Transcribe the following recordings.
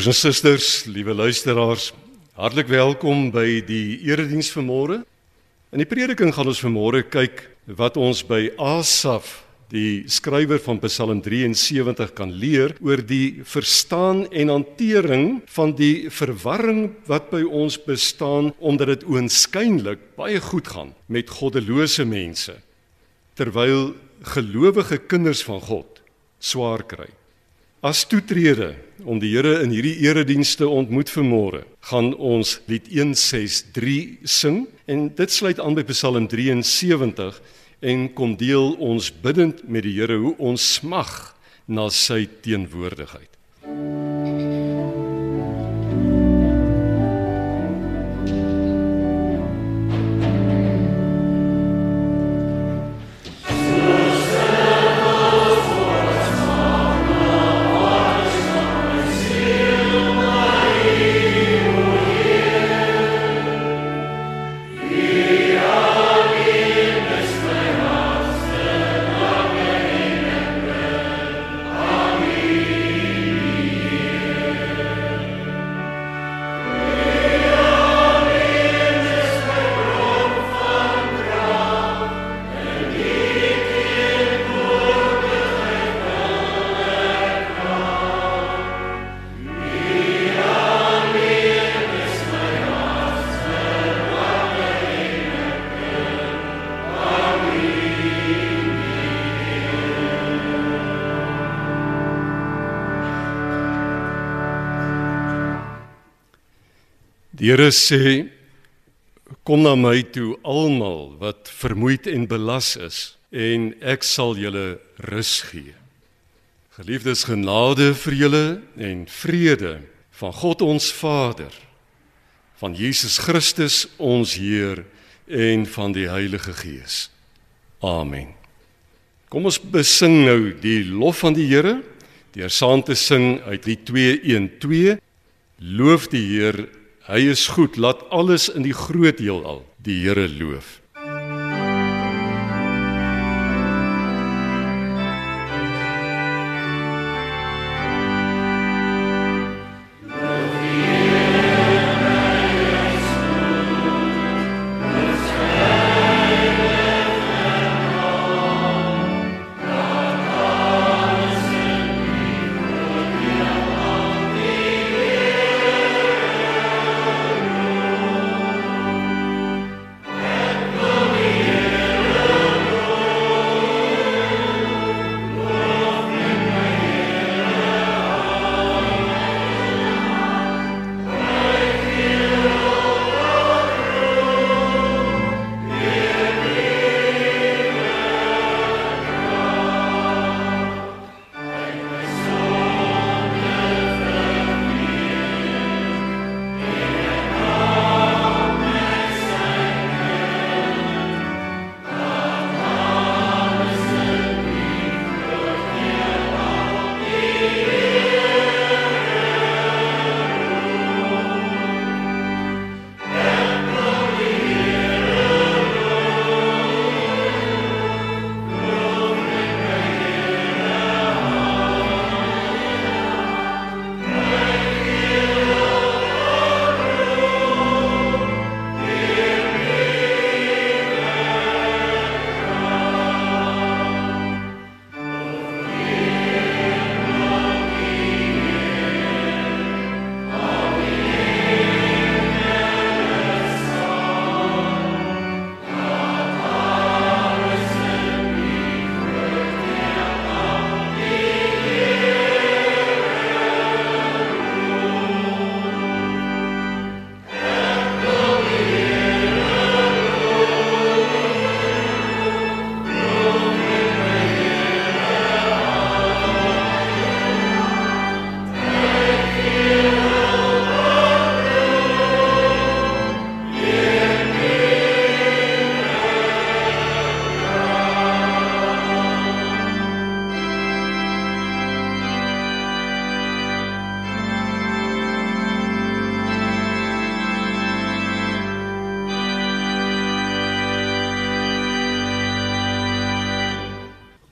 Broers en susters, liewe luisteraars, hartlik welkom by die erediens vanmôre. In die prediking gaan ons vanmôre kyk wat ons by Asaf, die skrywer van Psalm 73 kan leer oor die verstaan en hantering van die verwarring wat by ons bestaan omdat dit oënskynlik baie goed gaan met goddelose mense terwyl gelowige kinders van God swaar kry. As toetrede om die Here in hierdie eredienste ontmoet vanmôre, gaan ons lied 163 sing en dit sluit aan by Psalm 73 en kom deel ons bidend met die Here hoe ons smag na sy teenwoordigheid. Die Here sê kom na my toe almal wat vermoeid en belas is en ek sal julle rus gee. Geliefdes genade vir julle en vrede van God ons Vader van Jesus Christus ons Heer en van die Heilige Gees. Amen. Kom ons besing nou die lof van die Here deur saam te sing uit Lied 212 Loof die Heer Hy is goed, laat alles in die groot heelal die Here loof.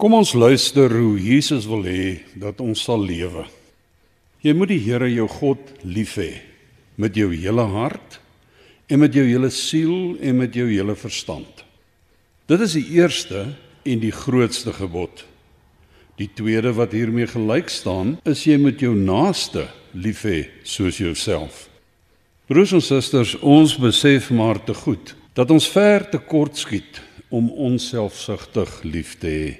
Kom ons luister hoe Jesus wil hê dat ons sal lewe. Jy moet die Here jou God lief hê met jou hele hart en met jou hele siel en met jou hele verstand. Dit is die eerste en die grootste gebod. Die tweede wat hiermee gelyk staan, is jy moet jou naaste lief hê soos jouself. Broers en susters, ons besef maar te goed dat ons ver te kort skiet om onsselfsugtig lief te hê.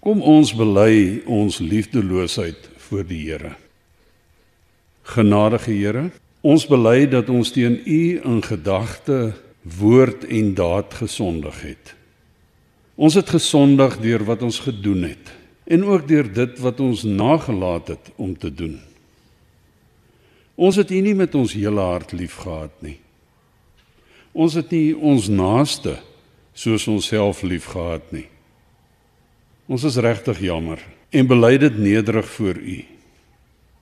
Kom ons bely ons liefdeloosheid voor die Here. Genadige Here, ons bely dat ons teen U in gedagte, woord en daad gesondig het. Ons het gesondig deur wat ons gedoen het en ook deur dit wat ons nagelaat het om te doen. Ons het U nie met ons hele hart liefgehad nie. Ons het nie ons naaste soos onsself liefgehad nie. Ons is regtig jammer en bely dit nederig voor U.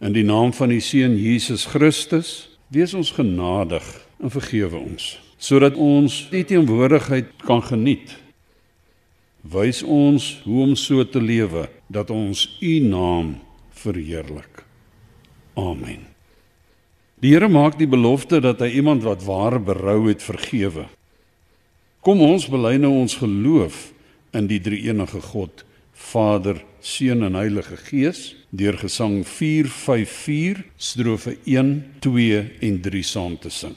In die naam van die Seun Jesus Christus, wees ons genadig en vergewe ons, sodat ons U teenwoordigheid kan geniet. Wys ons hoe om so te lewe dat ons U naam verheerlik. Amen. Die Here maak die belofte dat hy iemand wat ware berou het vergewe. Kom ons bely nou ons geloof in die drie-enige God, Vader, Seun en Heilige Gees deur gesang 454 strofe 1, 2 en 3 saam te sing.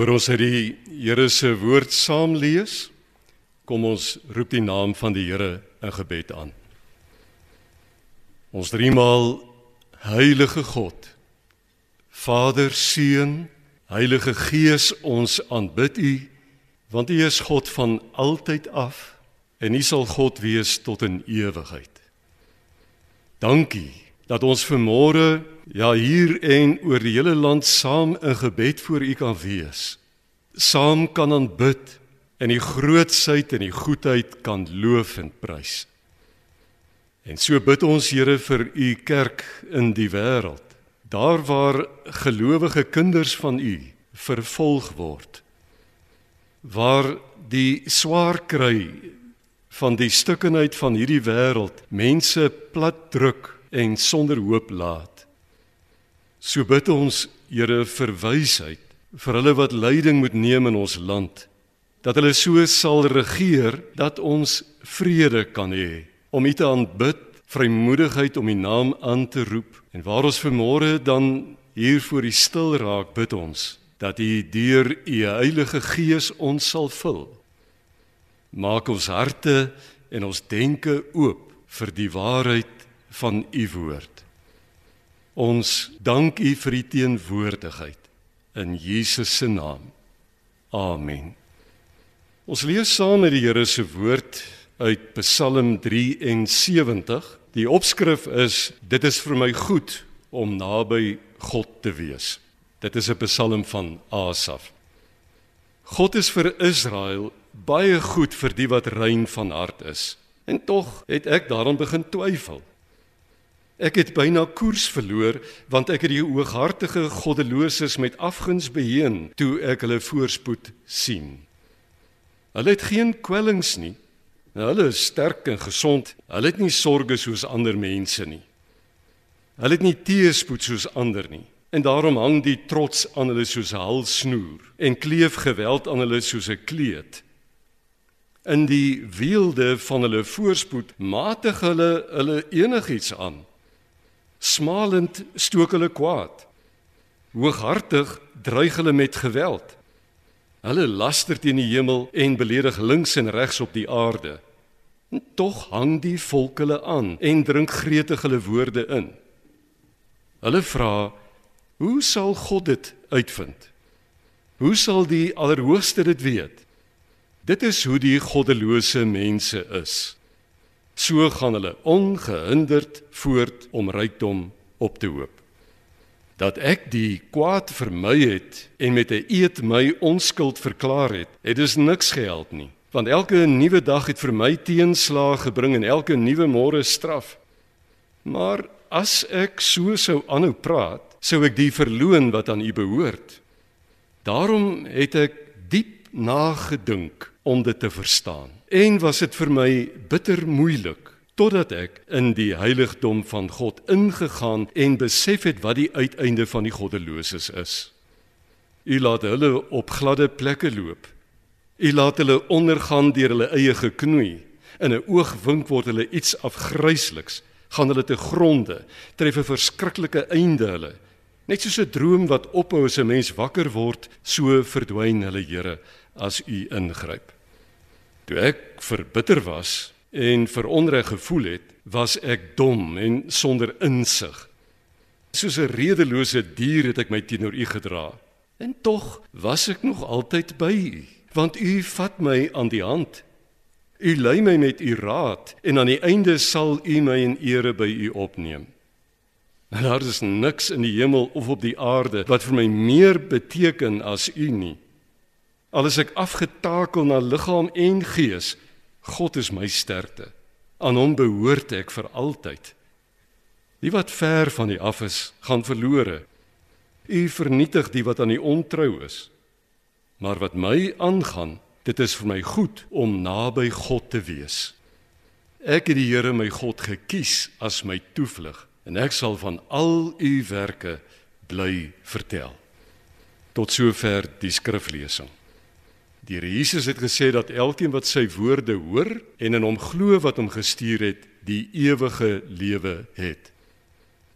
Voor ons uit die Here se woord saam lees, kom ons roep die naam van die Here in gebed aan. Ons driemaal heilige God, Vader, Seun, Heilige Gees, ons aanbid U, want U is God van altyd af en U sal God wees tot in ewigheid. Dankie dat ons vanmôre ja hier en oor die hele land saam in gebed voor U kan wees. Saam kan aanbid en die grootsheid en die goedheid kan loof en prys. En so bid ons Here vir U kerk in die wêreld. Daar waar gelowige kinders van U vervolg word. Waar die swaar kry van die stukkenheid van hierdie wêreld mense plat druk en sonder hoop laat. So bid ons, Here, vir wysheid vir hulle wat leiding moet neem in ons land, dat hulle so sal regeer dat ons vrede kan hê om U te aanbid, vrymoedigheid om U naam aan te roep en waar ons vermôre dan hier voor U stil raak, bid ons dat U deur U Heilige Gees ons sal vul. Maak ons harte en ons denke oop vir die waarheid van U woord. Ons dank U vir U teenwoordigheid in Jesus se naam. Amen. Ons lees saam met die Here se woord uit Psalm 73. Die opskrif is dit is vir my goed om naby God te wees. Dit is 'n Psalm van Asaf. God is vir Israel baie goed vir die wat rein van hart is. En tog het ek daaraan begin twyfel. Ek het byna koers verloor want ek het die hooghartige goddeloses met afguns beheen toe ek hulle voorspoed sien. Hulle het geen kwellings nie. Hulle is sterk en gesond. Hulle het nie sorges soos ander mense nie. Hulle het nie teëspoed soos ander nie. En daarom hang die trots aan hulle soos 'n halsnoer en kleef geweld aan hulle soos 'n kleed. In die weelde van hulle voorspoed matig hulle hulle enigiets aan smalend stook hulle kwaad. Hooghartig dreig hulle met geweld. Hulle laster teen die hemel en beledig links en regs op die aarde. En tog hang die volk hulle aan en drink gretig hulle woorde in. Hulle vra: "Hoe sal God dit uitvind? Hoe sal die Allerhoogste dit weet?" Dit is hoe die goddelose mense is so gaan hulle ongehinderd voort om rykdom op te hoop. Dat ek die kwaad vermy het en met 'n eed my onskuld verklaar het, het dus niks geheld nie, want elke nuwe dag het vir my teenslae gebring en elke nuwe môre straf. Maar as ek so sou aanhou praat, sou ek die verloon wat aan u behoort. Daarom het ek diep nagedink om dit te verstaan. En was dit vir my bitter moeilik totdat ek in die heiligdom van God ingegaan en besef het wat die uiteinde van die goddeloses is. U laat hulle op gladde plekke loop. U laat hulle ondergaan deur hulle eie geknoei. In 'n oogwink word hulle iets afgrysliks, gaan hulle te gronde, tref 'n verskriklike einde hulle. Net soos 'n droom wat ophou as 'n mens wakker word, so verdwyn hulle Here as u ingryp. Toe ek verbitter was en veronreg gevoel het, was ek dom en sonder insig. Soos 'n redelose dier het ek my teenoor u gedra. En tog was ek nog altyd by u, want u vat my aan die hand. U lei my met u raad en aan die einde sal u my in ere by u opneem. En daar is niks in die hemel of op die aarde wat vir my meer beteken as u nie. Al is ek afgetakel na liggaam en gees, God is my sterkte. Aan hom behoort ek vir altyd. Die wat ver van U af is, gaan verlore. U vernietig die wat aan U ontrou is. Maar wat my aangaan, dit is vir my goed om naby God te wees. Ek het die Here my God gekies as my toevlug en ek sal van al U werke bly vertel. Tot sover die skriflesing. Die Here Jesus het gesê dat elkeen wat sy woorde hoor en in hom glo wat hom gestuur het, die ewige lewe het.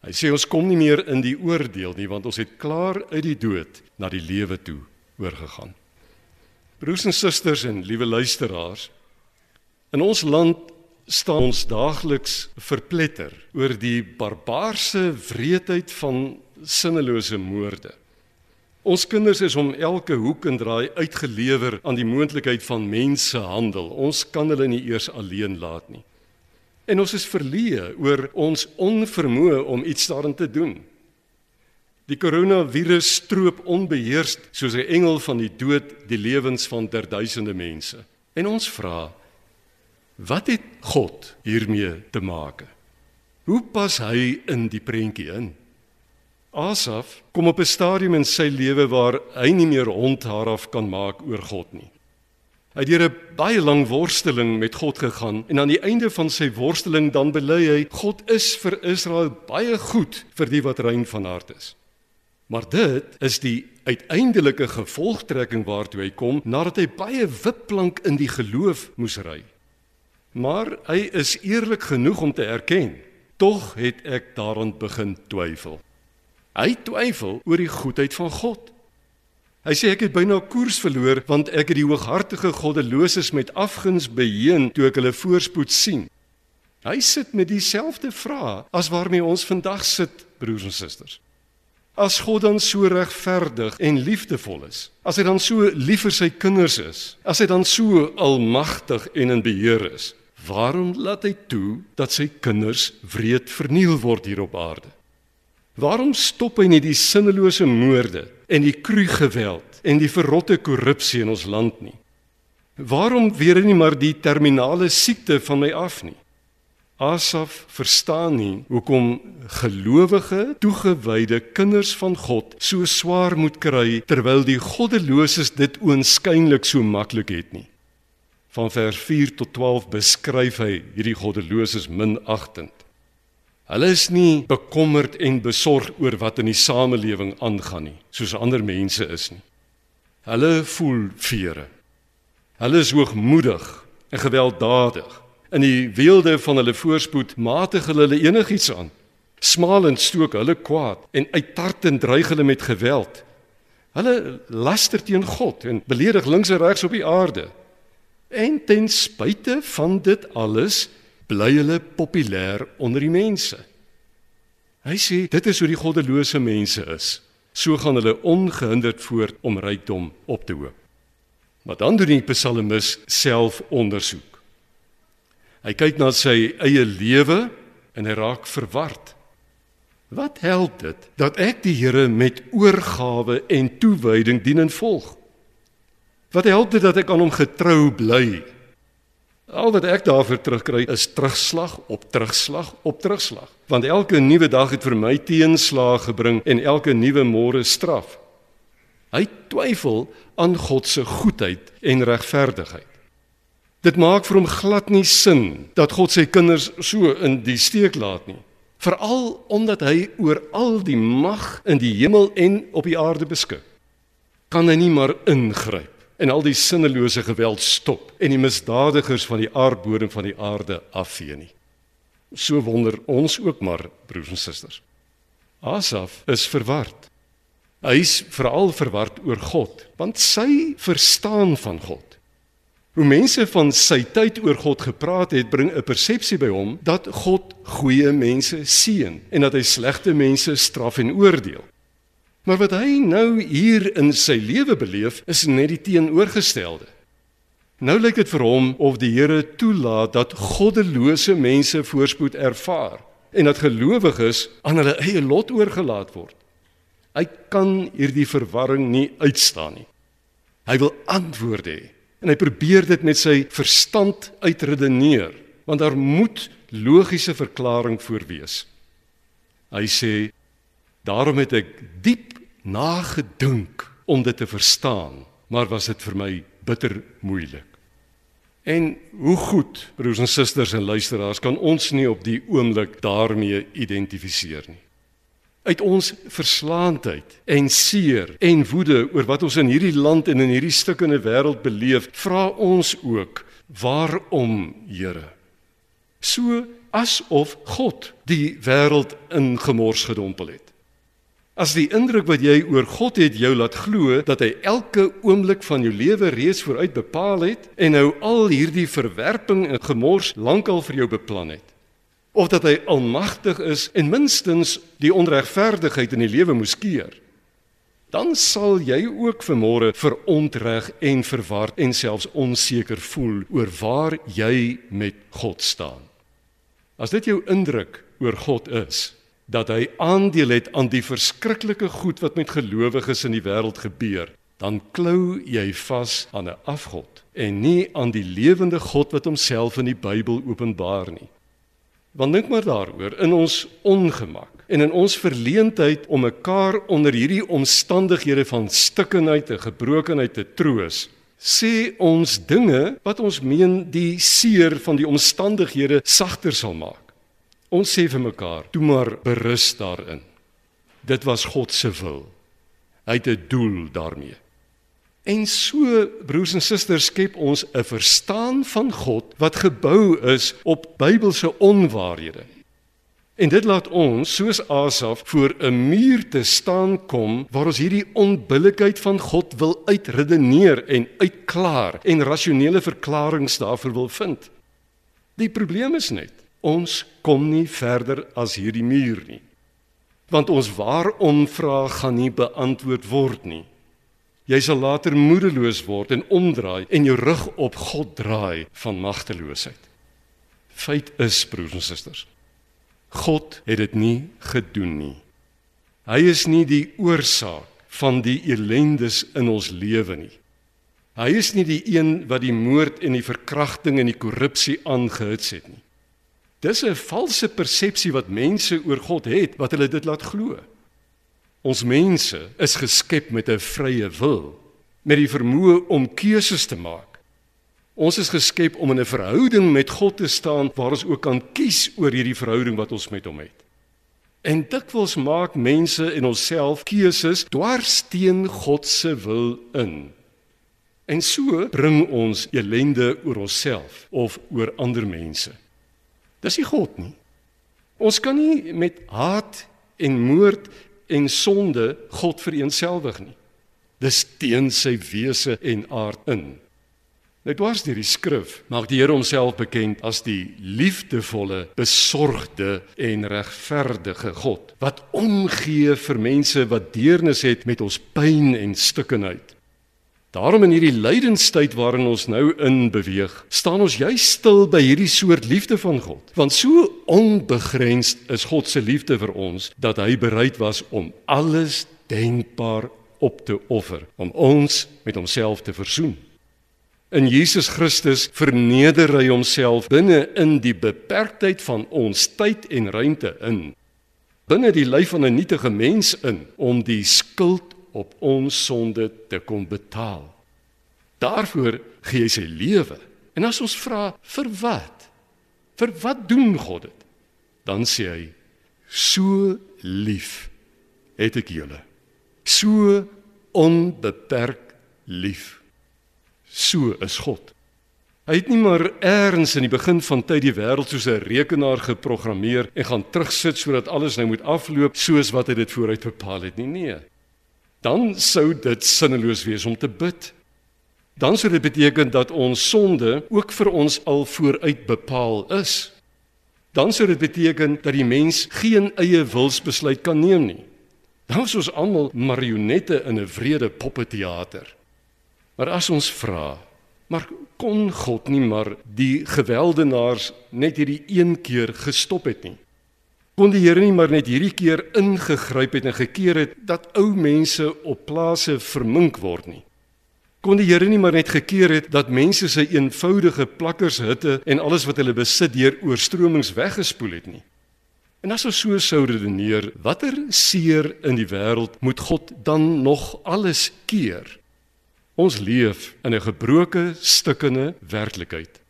Hy sê ons kom nie meer in die oordeel nie want ons het klaar uit die dood na die lewe toe oorgegaan. Broers en susters en liewe luisteraars, in ons land staan ons daagliks verpletter oor die barbaarse wreedheid van sinnelose moorde. Ons kinders is om elke hoek en draai uitgelewer aan die moontlikheid van mensehandel. Ons kan hulle nie eers alleen laat nie. En ons is verleë oor ons onvermoë om iets daarin te doen. Die koronavirus stroop onbeheerst soos 'n engel van die dood die lewens van derduisende mense. En ons vra: Wat het God hiermee te maak? Hoe pas hy in die prentjie in? Asaf kom op 'n stadium in sy lewe waar hy nie meer hond haar af kan maak oor God nie. Hy het deur 'n baie lang worsteling met God gegaan en aan die einde van sy worsteling dan bely hy God is vir Israel baie goed vir die wat rein van hart is. Maar dit is die uiteindelike gevolgtrekking waartoe hy kom nadat hy baie wipplank in die geloof moes ry. Maar hy is eerlik genoeg om te erken, tog het ek daaraan begin twyfel. Hy twyfel oor die goedheid van God. Hy sê ek het byna koers verloor want ek het die hooghartige goddeloses met afguns beheen toe ek hulle voorspoed sien. Hy sit met dieselfde vrae as waarmee ons vandag sit, broers en susters. As God dan so regverdig en liefdevol is, as hy dan so lief vir sy kinders is, as hy dan so almagtig en in beheer is, waarom laat hy toe dat sy kinders wreed verniel word hier op aarde? Waarom stop hy nie die sinnelose moorde en die kruigeweld en die verrotte korrupsie in ons land nie? Waarom weer nie maar die terminale siekte van my af nie? Asaf verstaan nie hoekom gelowige, toegewyde kinders van God so swaar moet kry terwyl die goddeloses dit oënskynlik so maklik het nie. Van vers 4 tot 12 beskryf hy hierdie goddeloses minagtend. Hulle is nie bekommerd en besorg oor wat in die samelewing aangaan nie, soos ander mense is nie. Hulle voel vere. Hulle is hoogmoedig en gewelddadig. In die weelde van hulle voorspoed matig hulle enigiets aan. Smalend stook hulle kwaad en uittartend dreig hulle met geweld. Hulle laster teen God en beledig links en regs op die aarde. En ten spyte van dit alles bly hulle populêr onder die mense. Hy sê dit is hoe die goddelose mense is. So gaan hulle ongehinderd voort om rykdom op te hoop. Maar dan doen die psalmis self ondersoek. Hy kyk na sy eie lewe en hy raak verward. Wat help dit dat ek die Here met oorgawe en toewyding dien en volg? Wat help dit dat ek aan hom getrou bly Al wat ek daarvoor terugkry is terugslag op terugslag op terugslag, want elke nuwe dag het vir my teenslae gebring en elke nuwe môre straf. Hy twyfel aan God se goedheid en regverdigheid. Dit maak vir hom glad nie sin dat God sy kinders so in die steek laat nie, veral omdat hy oor al die mag in die hemel en op die aarde beskik. Kan hy nie maar ingryp en al die sinnelose geweld stop en die misdadigers van die aardbodem van die aarde afvee nie. So wonder ons ook maar broers en susters. Asaf is verward. Hy is veral verward oor God, want sy verstaan van God. Hoe mense van sy tyd oor God gepraat het, bring 'n persepsie by hom dat God goeie mense seën en dat hy slegte mense straf en oordeel. Maar wat hy nou hier in sy lewe beleef, is net die teenoorgestelde. Nou lyk dit vir hom of die Here toelaat dat goddelose mense voorspoed ervaar en dat gelowiges aan hulle eie lot oorgelaat word. Hy kan hierdie verwarring nie uitstaan nie. Hy wil antwoorde hê en hy probeer dit met sy verstand uitredeneer want daar moet logiese verklaring voor wees. Hy sê daarom het ek diep nagedink om dit te verstaan, maar was dit vir my bitter moeilik. En hoe goed, broers en susters en luisteraars, kan ons nie op die oomblik daarmee identifiseer nie. Uit ons verslaandheid en seer en woede oor wat ons in hierdie land en in hierdie stukkende wêreld beleef, vra ons ook: "Waarom, Here?" So asof God die wêreld in gemors gedompel het. As die indruk wat jy oor God het jou laat glo dat hy elke oomblik van jou lewe reeds vooruit bepaal het en nou al hierdie verwerping en gemors lankal vir jou beplan het. Of dat hy almagtig is en minstens die onregverdigheid in die lewe moes keer. Dan sal jy ook vanmôre verontreg en verward en selfs onseker voel oor waar jy met God staan. As dit jou indruk oor God is, dat hy aandeel het aan die verskriklike goed wat met gelowiges in die wêreld gebeur, dan klou jy vas aan 'n afgod en nie aan die lewende God wat homself in die Bybel openbaar nie. Want dink maar daaroor in ons ongemak en in ons verleentheid om mekaar onder hierdie omstandighede van stikkenheid en gebrokenheid te troos, sê ons dinge wat ons meen die seer van die omstandighede sagter sal maak. Ons sê vir mekaar, "Toe maar berus daarin." Dit was God se wil. Hy het 'n doel daarmee. En so broers en susters skep ons 'n verstaan van God wat gebou is op Bybelse onwaarhede. En dit laat ons soos Asaf voor 'n muur te staan kom waar ons hierdie onbillikheid van God wil uitredeneer en uitklaar en rasionele verklaringe daarvoor wil vind. Die probleem is net ons kom nie verder as hierdie muur nie. Want ons waarom vrae gaan nie beantwoord word nie. Jy sal later moedeloos word en omdraai en jou rug op God draai van magteloosheid. Feit is broers en susters, God het dit nie gedoen nie. Hy is nie die oorsaak van die elendes in ons lewe nie. Hy is nie die een wat die moord en die verkrachting en die korrupsie aangehits het nie. Dis 'n valse persepsie wat mense oor God het wat hulle dit laat glo. Ons mense is geskep met 'n vrye wil, met die vermoë om keuses te maak. Ons is geskep om in 'n verhouding met God te staan waar ons ook kan kies oor hierdie verhouding wat ons met hom het. En dikwels maak mense en onsself keuses dwars teen God se wil in. En so bring ons elende oor onsself of oor ander mense. Dis nie God nie. Ons kan nie met haat en moord en sonde God vereenselwig nie. Dis teen sy wese en aard in. Net was deur die skrif maak die Here homself bekend as die liefdevolle, besorgde en regverdige God wat omgee vir mense wat deernis het met ons pyn en stikkenheid. Daarom in hierdie lydenstyd waarin ons nou in beweeg, staan ons juis stil by hierdie soort liefde van God. Want so onbegrensd is God se liefde vir ons dat hy bereid was om alles denkbaar op te offer om ons met homself te versoen. In Jesus Christus verneder hy homself binne in die beperktheid van ons tyd en ruimte in. Binne die lyf van 'n nietige mens in om die skuld op ons sonde te kom betaal. Daarvoor gee hy sy lewe. En as ons vra vir wat? Vir wat doen God dit? Dan sê hy: "So lief het ek julle. So onbeperk lief." So is God. Hy het nie maar eers in die begin van tyd die wêreld soos 'n rekenaar geprogrammeer en gaan terugsit sodat alles nou moet afloop soos wat hy dit vooruit bepaal het nie. Nee. Dan sou dit sinneloos wees om te bid. Dan sou dit beteken dat ons sonde ook vir ons al vooruit bepaal is. Dan sou dit beteken dat die mens geen eie wilsbesluit kan neem nie. Dan is ons almal marionette in 'n wrede poppeteater. Maar as ons vra, maar kon God nie maar die geweldenaars net hierdie een keer gestop het nie? Kon die Here nie maar net hierdie keer ingegryp het en gekeer het dat ou mense op plase vermink word nie? Kon die Here nie maar net gekeer het dat mense se eenvoudige plakkershitte en alles wat hulle besit deur oorstromings weggespoel het nie? En as ons so sou redeneer, watter seer in die wêreld moet God dan nog alles keer? Ons leef in 'n gebroke, stikkende werklikheid.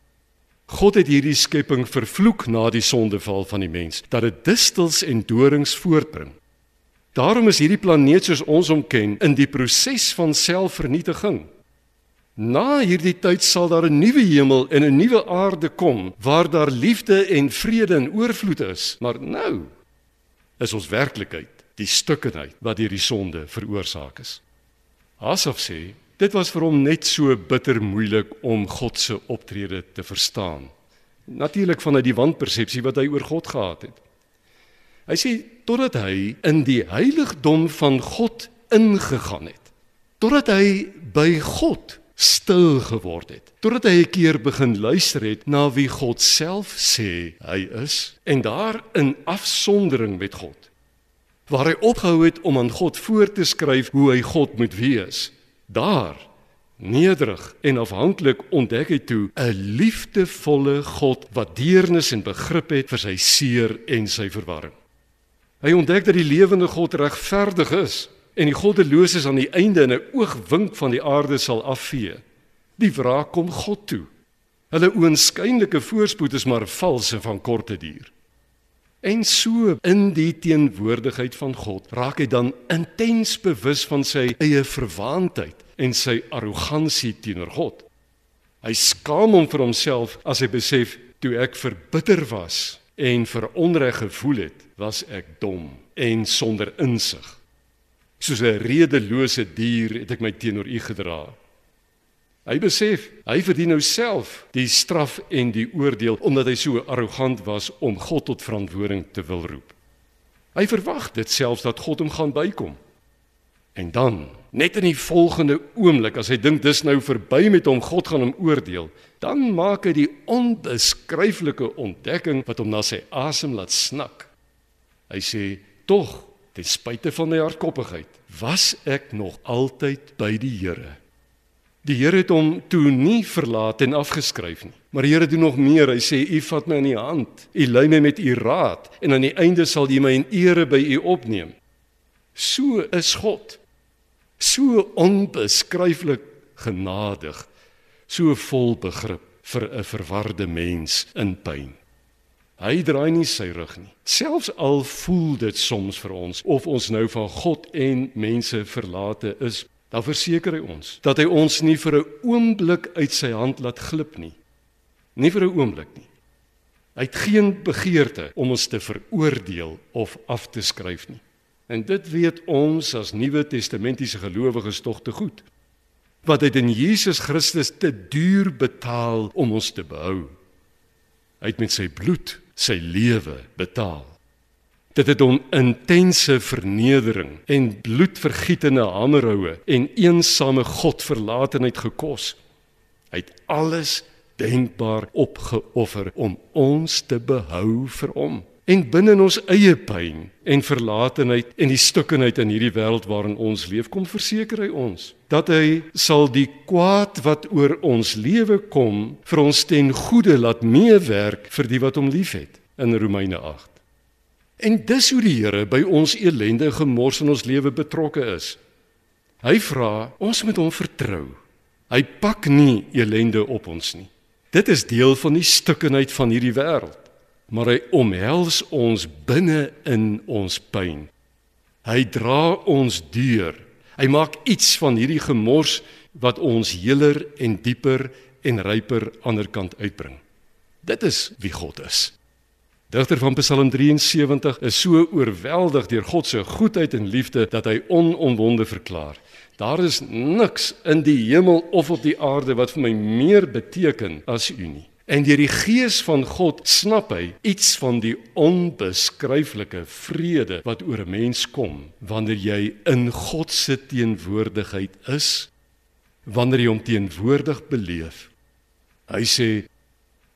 God het hierdie skepping vervloek na die sondeval van die mens dat dit distels en dorings voortbring. Daarom is hierdie planeet soos ons hom ken in die proses van selfvernietiging. Na hierdie tyd sal daar 'n nuwe hemel en 'n nuwe aarde kom waar daar liefde en vrede in oorvloed is, maar nou is ons werklikheid die stukkenheid wat hierdie sonde veroorsaak is. Asaf sê Dit was vir hom net so bitter moeilik om God se optrede te verstaan. Natuurlik vanuit die wanpersepsie wat hy oor God gehad het. Hy sê totdat hy in die heiligdom van God ingegaan het. Totdat hy by God stil geword het. Totdat hy 'n keer begin luister het na wie God self sê hy is en daar in afsondering met God. Waar hy opgehou het om aan God voor te skryf hoe hy God moet wees Daar nederig en afhanklik ontdek hy toe 'n liefdevolle God wat deernis en begrip het vir sy seer en sy verwarring. Hy ontdek dat die lewende God regverdig is en die goddeloses aan die einde in 'n oogwink van die aarde sal afvee. Die wraak kom God toe. Hulle oënskynlike voorspoed is maar vals en van korte duur. En so in die teenwoordigheid van God raak hy dan intens bewus van sy eie verwaandheid en sy arrogansie teenoor God. Hy skaam hom vir homself as hy besef toe ek verbitter was en vir onreg gevoel het, was ek dom en sonder insig. Soos 'n redelose dier het ek my teenoor U gedra. Hy besef, hy verdien nou self die straf en die oordeel omdat hy so arrogant was om God tot verantwoording te wil roep. Hy verwag dit selfs dat God hom gaan bykom. En dan, net in die volgende oomblik as hy dink dis nou verby met hom, God gaan hom oordeel, dan maak hy die onbeskryflike ontdekking wat hom na sy asem laat snak. Hy sê: "Tog, ten spyte van my hardkoppigheid, was ek nog altyd by die Here." Die Here het hom toe nie verlaat en afgeskryf nie. Maar die Here doen nog meer. Hy sê: "U vat my in die hand. U lei my met u raad en aan die einde sal U my in ere by U opneem." So is God. So onbeskryflik genadig, so vol begrip vir 'n verwarde mens in pyn. Hy draai nie sy rug nie. Selfs al voel dit soms vir ons of ons nou van God en mense verlate is, dan verseker hy ons dat hy ons nie vir 'n oomblik uit sy hand laat glip nie. Nie vir 'n oomblik nie. Hy het geen begeerte om ons te veroordeel of af te skryf nie. En dit weet ons as Nuwe Testamentiese gelowiges tog te goed. Wat hy in Jesus Christus te duur betaal om ons te behou. Hy het met sy bloed sy lewe betaal. Dit het hom intense vernedering en bloedvergietende hamerhoue en eensame godverlatenheid gekos. Hy het alles denkbaar opgeoffer om ons te behou vir hom. En binne in ons eie pyn en verlatenheid en die stukkenheid in hierdie wêreld waarin ons leef, kom verseker hy ons dat hy sal die kwaad wat oor ons lewe kom vir ons ten goede laat meewerk vir die wat hom liefhet in Romeine 8. En dis hoe die Here by ons ellendige gemors in ons lewe betrokke is. Hy vra ons moet hom vertrou. Hy pak nie ellende op ons nie. Dit is deel van die stukkenheid van hierdie wêreld. Maar hy omhels ons binne in ons pyn. Hy dra ons deur. Hy maak iets van hierdie gemors wat ons heler en dieper en ryper aanderkant uitbring. Dit is wie God is. Digter van Psalm 73 is so oorweldig deur God se goedheid en liefde dat hy onomwonde verklaar: Daar is niks in die hemel of op die aarde wat vir my meer beteken as U nie. En deur die gees van God snap hy iets van die onbeskryflike vrede wat oor 'n mens kom wanneer jy in God se teenwoordigheid is, wanneer jy hom teenwoordig beleef. Hy sê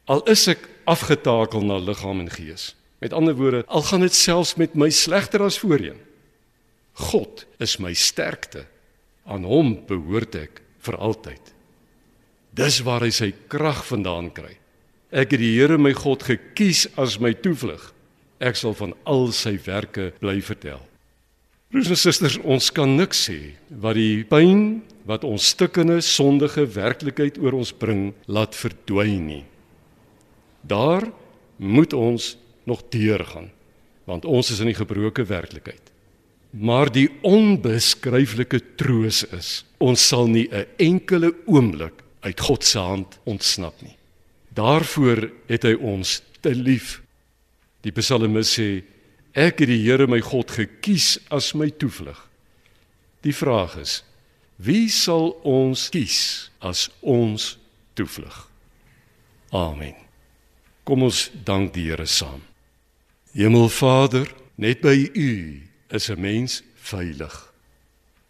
al is ek afgetakel na liggaam en gees. Met ander woorde, al gaan dit selfs met my slegter as voorheen. God is my sterkte. Aan hom behoort ek vir altyd. Dis waar hy sy krag vandaan kry. Ek het die Here my God gekies as my toevlug. Ek sal van al sy werke bly vertel. Broers en susters, ons kan niks sê wat die pyn wat ons stikkende sondige werklikheid oor ons bring laat verdwyn nie. Daar moet ons nog deurgaan want ons is in die gebroke werklikheid. Maar die onbeskryflike troos is, ons sal nie 'n enkele oomblik uit God se hand ontsnap nie. Daarvoor het hy ons te lief. Die psalmis sê ek het die Here my God gekies as my toevlug. Die vraag is wie sal ons kies as ons toevlug? Amen. Kom ons dank die Here saam. Hemelvader, net by U is 'n mens veilig.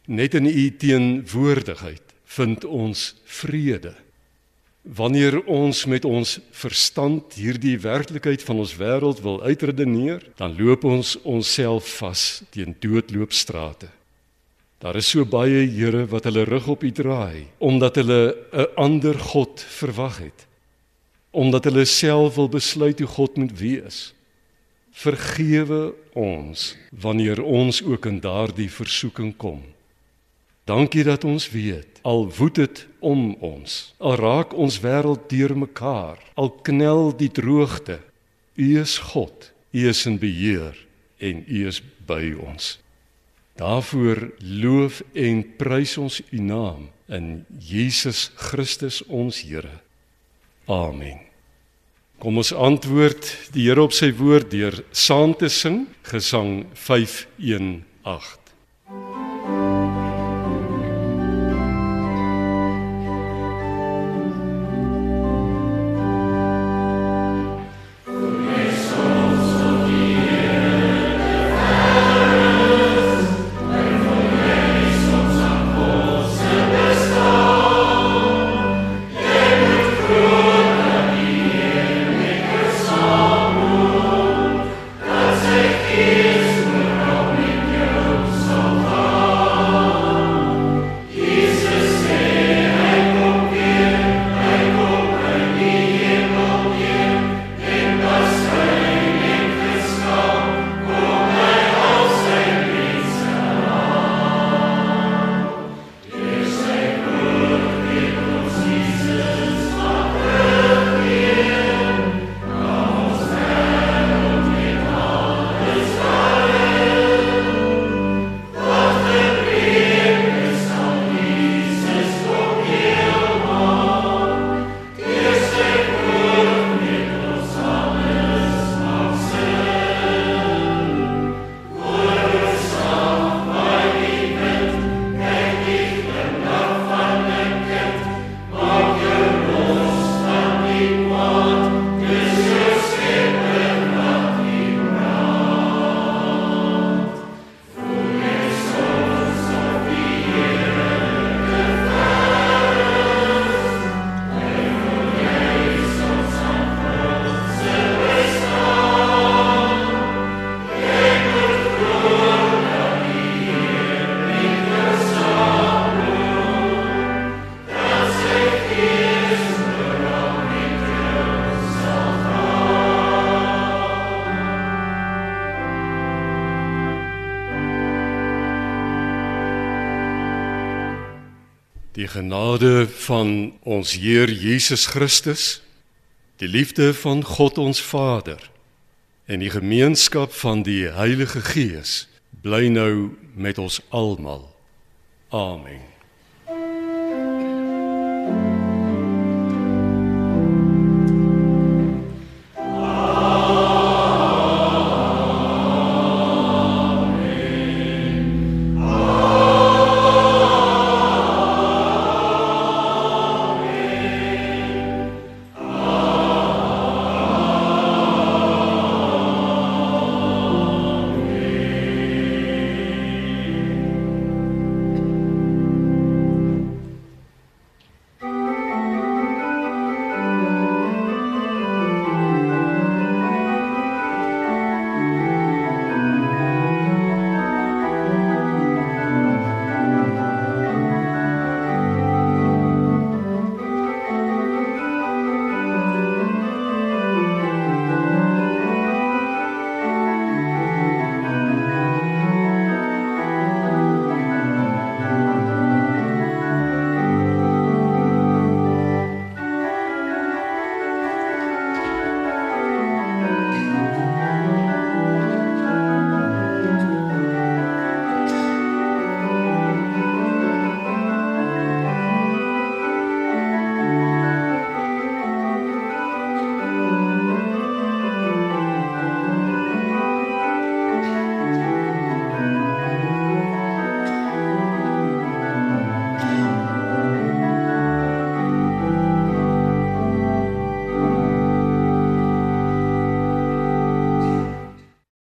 Net in U teenwoordigheid vind ons vrede. Wanneer ons met ons verstand hierdie werklikheid van ons wêreld wil uitredeneer, dan loop ons onsself vas teen doodloopstrate. Daar is so baie Here wat hulle rug op U draai omdat hulle 'n ander God verwag het omdat hulle self wil besluit hoe God moet wees. Vergewe ons wanneer ons ook in daardie versoeking kom. Dankie dat ons weet al woed dit om ons. Al raak ons wêreld deurmekaar, al knel die droogte. U is God. U is in beheer en U is by ons. Daarvoor loof en prys ons U naam in Jesus Christus ons Here. Amen. Kom ons antwoord die Here op sy woord deur saam te sing Gesang 518. Genade van ons Heer Jesus Christus, die liefde van God ons Vader en die gemeenskap van die Heilige Gees bly nou met ons almal. Amen.